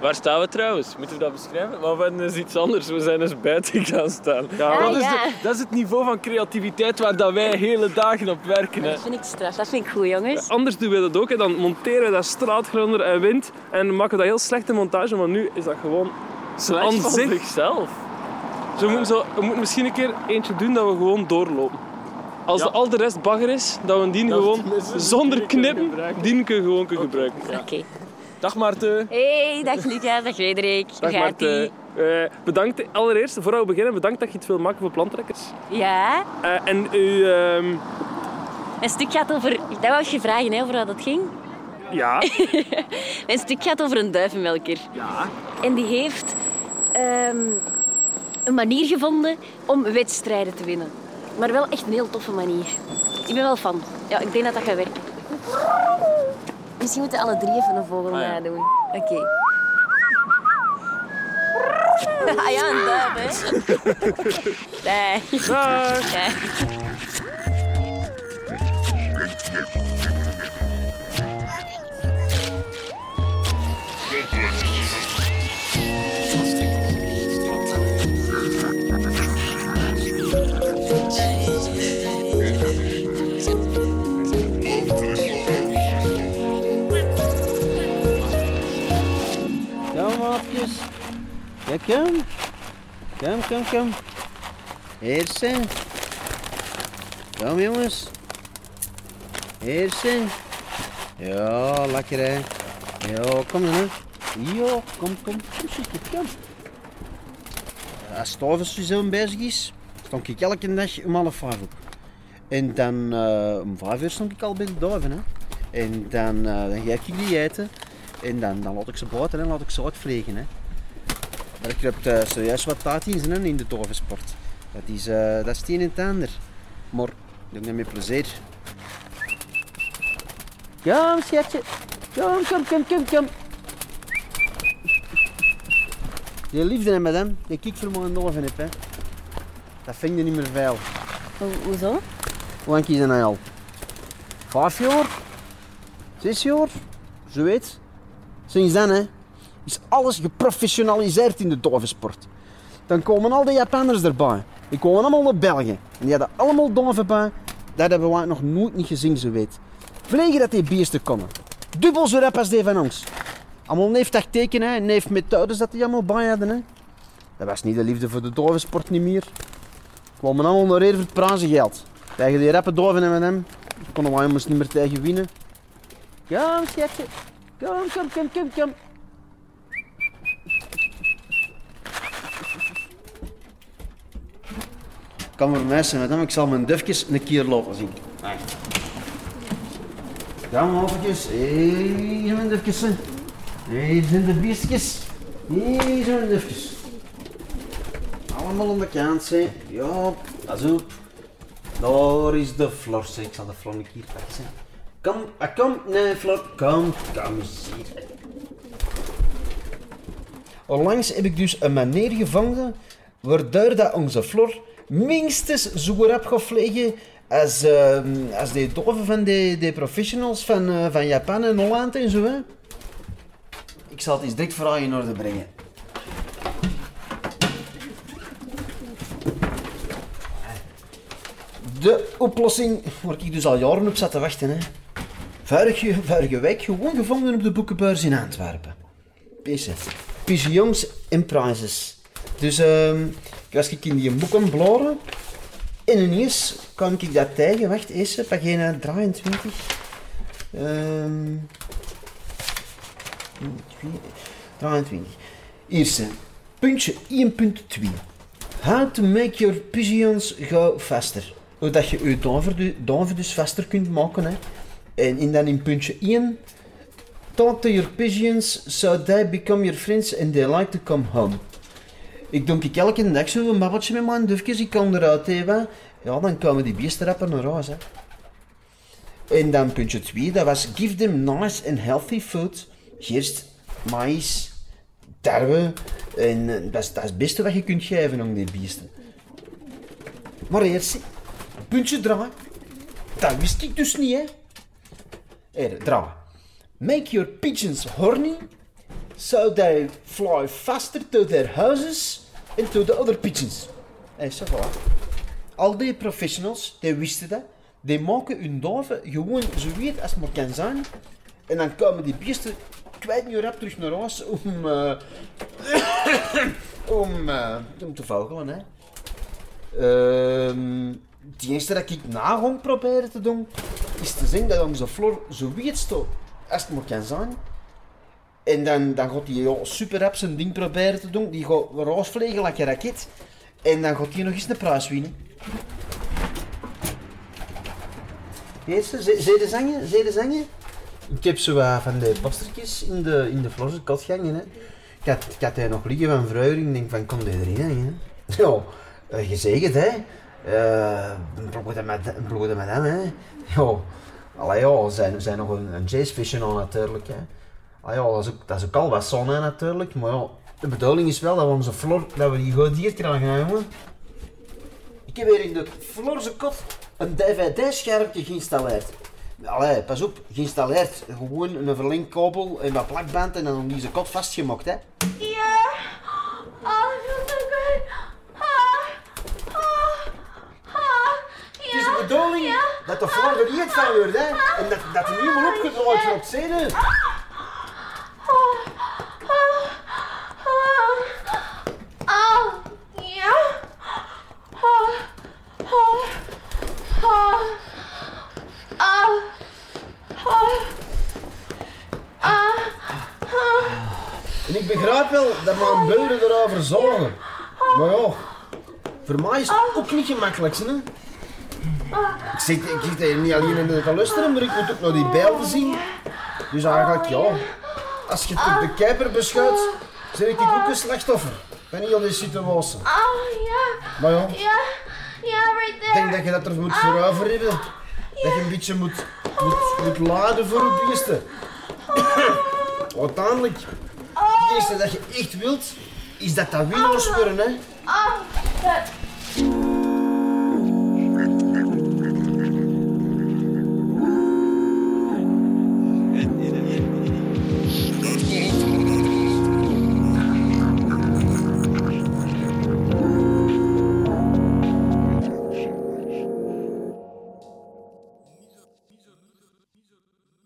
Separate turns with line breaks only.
Waar staan we trouwens? Moeten we dat beschrijven? Maar we hebben dus iets anders. We zijn dus buiten gaan staan.
Ah,
dat, is
ja.
de- dat is het niveau van creativiteit waar dat wij hele dagen op werken. Hè.
Dat vind ik straf. Dat vind ik goed, jongens.
Anders doen we dat ook. Hè. Dan monteren we dat straatgrunder en wind. En maken we dat heel slechte montage. Maar nu is dat gewoon
Slecht
aan
van
zich.
zichzelf.
Zo, we, moeten zo, we moeten misschien een keer eentje doen dat we gewoon doorlopen. Als
Ja.
de, al de rest bagger is, dat we die gewoon zonder knippen,
gebruiken.
die kunnen gewoon kunnen gebruiken.
Oké.
Dag Maarten.
Hey, dag Luca, dag Frederik.
Dag
gaat ie?
Eh, bedankt allereerst, voordat we beginnen, bedankt dat je het wil maken voor plantrekkers.
Ja,
Eh, en u, ehm,
een stuk gaat over... Dat wou je vragen, hè, over wat dat ging.
ja,
Een stuk gaat over een duivenmelker.
Ja.
En die heeft ehm, een manier gevonden om wedstrijden te winnen. Maar wel echt een heel toffe manier. Ik ben wel fan. Ja, ik denk dat dat gaat werken. Misschien moeten alle drie even een vogel
Ah, ja.
nadoen. Oké. Ah ja, een duif, hè. Nee.
dag.
Ja.
Ja, kom. Kom, kom, kom. Eerste. Kom jongens. Eerste. Ja, lekker hè. Ja, kom dan. Ja, kom, kom. Kom, kom. Als Stavers zo bezig is, stond ik elke dag om half vijf op. En dan eh, om vijf uur stond ik al bij de duiven. Hè. En dan, eh, dan geef ik die eten. En dan, dan laat ik ze buiten en laat ik ze uitvliegen. Hè. Ik heb eh, serieus wat tijd in in de tovensport. Dat is, eh, dat is het een en het ander. Maar doe dat met plezier. Kom, schatje. Kom, kom, kom, kom, kom. Je liefde hè, madame, die ik voor mijn oven heb. Hè. Dat vind je niet meer veel.
Ho- Hoezo?
Hoe lang is dat nou al? Vijf jaar? Zes jaar? Zoiets. Sinds dan hè, is alles geprofessionaliseerd in de dovensport. Dan komen al die Japanners erbij. Die komen allemaal naar België. En die hadden allemaal doven. Dat hebben we nog nooit niet gezien, zo weet. Vliegen dat die beesten komen. Dubbel zo rap als die van ons. Allemaal neef tactieken hè, en neef methodes dat die allemaal bij hadden. Hè. Dat was niet de liefde voor de dovensport niet meer. Kwamen allemaal naar hier voor het prijzengeld. Tegen die rappe doven en met hem. Konden wij ons niet meer tegen winnen. Kom, schatje. Kom, kom, kom, kom, kom. Kan voor mij zijn, madame. Ik zal mijn dufjes een keer laten zien. Ja, maar eventjes. Hier mijn dufjes. Hier zijn de beestjes. Hier zijn de dufjes. Allemaal aan de kant, hè. Ja, pas op. Daar is de flor, zeg. Ik zal de flor een keer pakken. Kom, ah, kom, nee, flor. Kom, kom eens hier. Onlangs heb ik dus een manier gevonden waardoor dat onze flor minstens zo rap gaat vliegen als, eh, als die doven van die, die professionals van, eh, van Japan en Holland en zo. Hè. Ik zal het eens direct voor in orde brengen. De oplossing waar ik dus al jaren op zat te wachten. Hè. Vorige, vorige week gewoon gevonden op de boekenbeurs in Antwerpen. Deze. Pigeons and Prizes. Dus ehm was ik in die boek aan het bladeren. En ineens kwam ik dat tegen. Wacht, eerst pagina 23. Ehm 23. Eerste. Puntje 1.2. How to make your pigeons go faster. Hoe dat je je doven, du- doven dus vaster kunt maken. Hè. En in dan in puntje 1. Talk to your pigeons so they become your friends and they like to come home. Ik doe ik elke dag zo'n babbeltje met mijn dufjes. Ik kom eruit hebben. Ja, dan komen die beesten rappen naar huis. Hè. En dan puntje 2, dat was give them nice and healthy food. Gerst, maïs, tarwe. En eh, dat is, het beste wat je kunt geven aan die beesten. Maar eerst, puntje 3. Dat wist ik dus niet, hè. Hier, 3. Make your pigeons horny so they fly faster to their houses and to the other pigeons. En zo voilà. Al die professionals, die wisten dat. Die maken hun duiven gewoon zo weet als maar kan zijn. En dan komen die beesten kwijt niet rap terug naar huis om, eh, om, eh, om te vogelen. Hè. Ehm, het eerste dat ik na ga proberen te doen, is te zeggen dat onze Flor zo weet als het maar kan zijn. En dan, dan gaat hij ja, super rap zijn ding proberen te doen. Die gaat raasvliegen like een raket. En dan gaat hij nog eens de prijs winnen. Eerste, zee de zangen? Zangen? Ik heb zo wat van de pastertjes in de, in de katgangen. Hè. Ik had, ik had hij nog liggen van vroeger. Ik denk van, kom die erin hangen. Ja, eh, gezegend hè. Eh, Een bloede met, een met hem hè. Ja, allee ja, zijn, zijn nog een, een jazzvision natuurlijk hè. Ah ja, dat is, ook, dat is ook al wat zon hè, natuurlijk. Maar ja, de bedoeling is wel dat we onze Flor, dat we die goed hier krijgen hè, jongen. Ik heb hier in de Florse kot een dvd-schermpje geïnstalleerd. Allee, pas op, geïnstalleerd. Gewoon een verlengkabel en wat plakband en dan om deze kot vastgemokt, hè.
Ja. Oh, dat so good. Ah. Ah.
Het is de bedoeling dat de Flor er niet van wordt, hè. En dat, dat er niet meer opgedraaid wordt, je?
Oh, ja. Oh, oh, oh, oh, oh, oh.
En ik begrijp wel dat mijn buren erover zorgen. Maar ja, voor mij is het ook niet gemakkelijk, hè. Ik zit, ik zit hier niet alleen in te luisteren, maar ik moet ook naar die beelden zien. Dus eigenlijk, ja, als je het op de kijper beschouwt, ben ik ook een slachtoffer van heel die situatie.
Oh, ja.
Maar ja,
Ja. Ja, right
ik
there.
denk dat je dat er moet voor over hebben. Dat je een beetje moet, moet, moet laden voor je beesten. Uiteindelijk, het eerste dat je echt wilt, is dat dat winnaars worden, hè.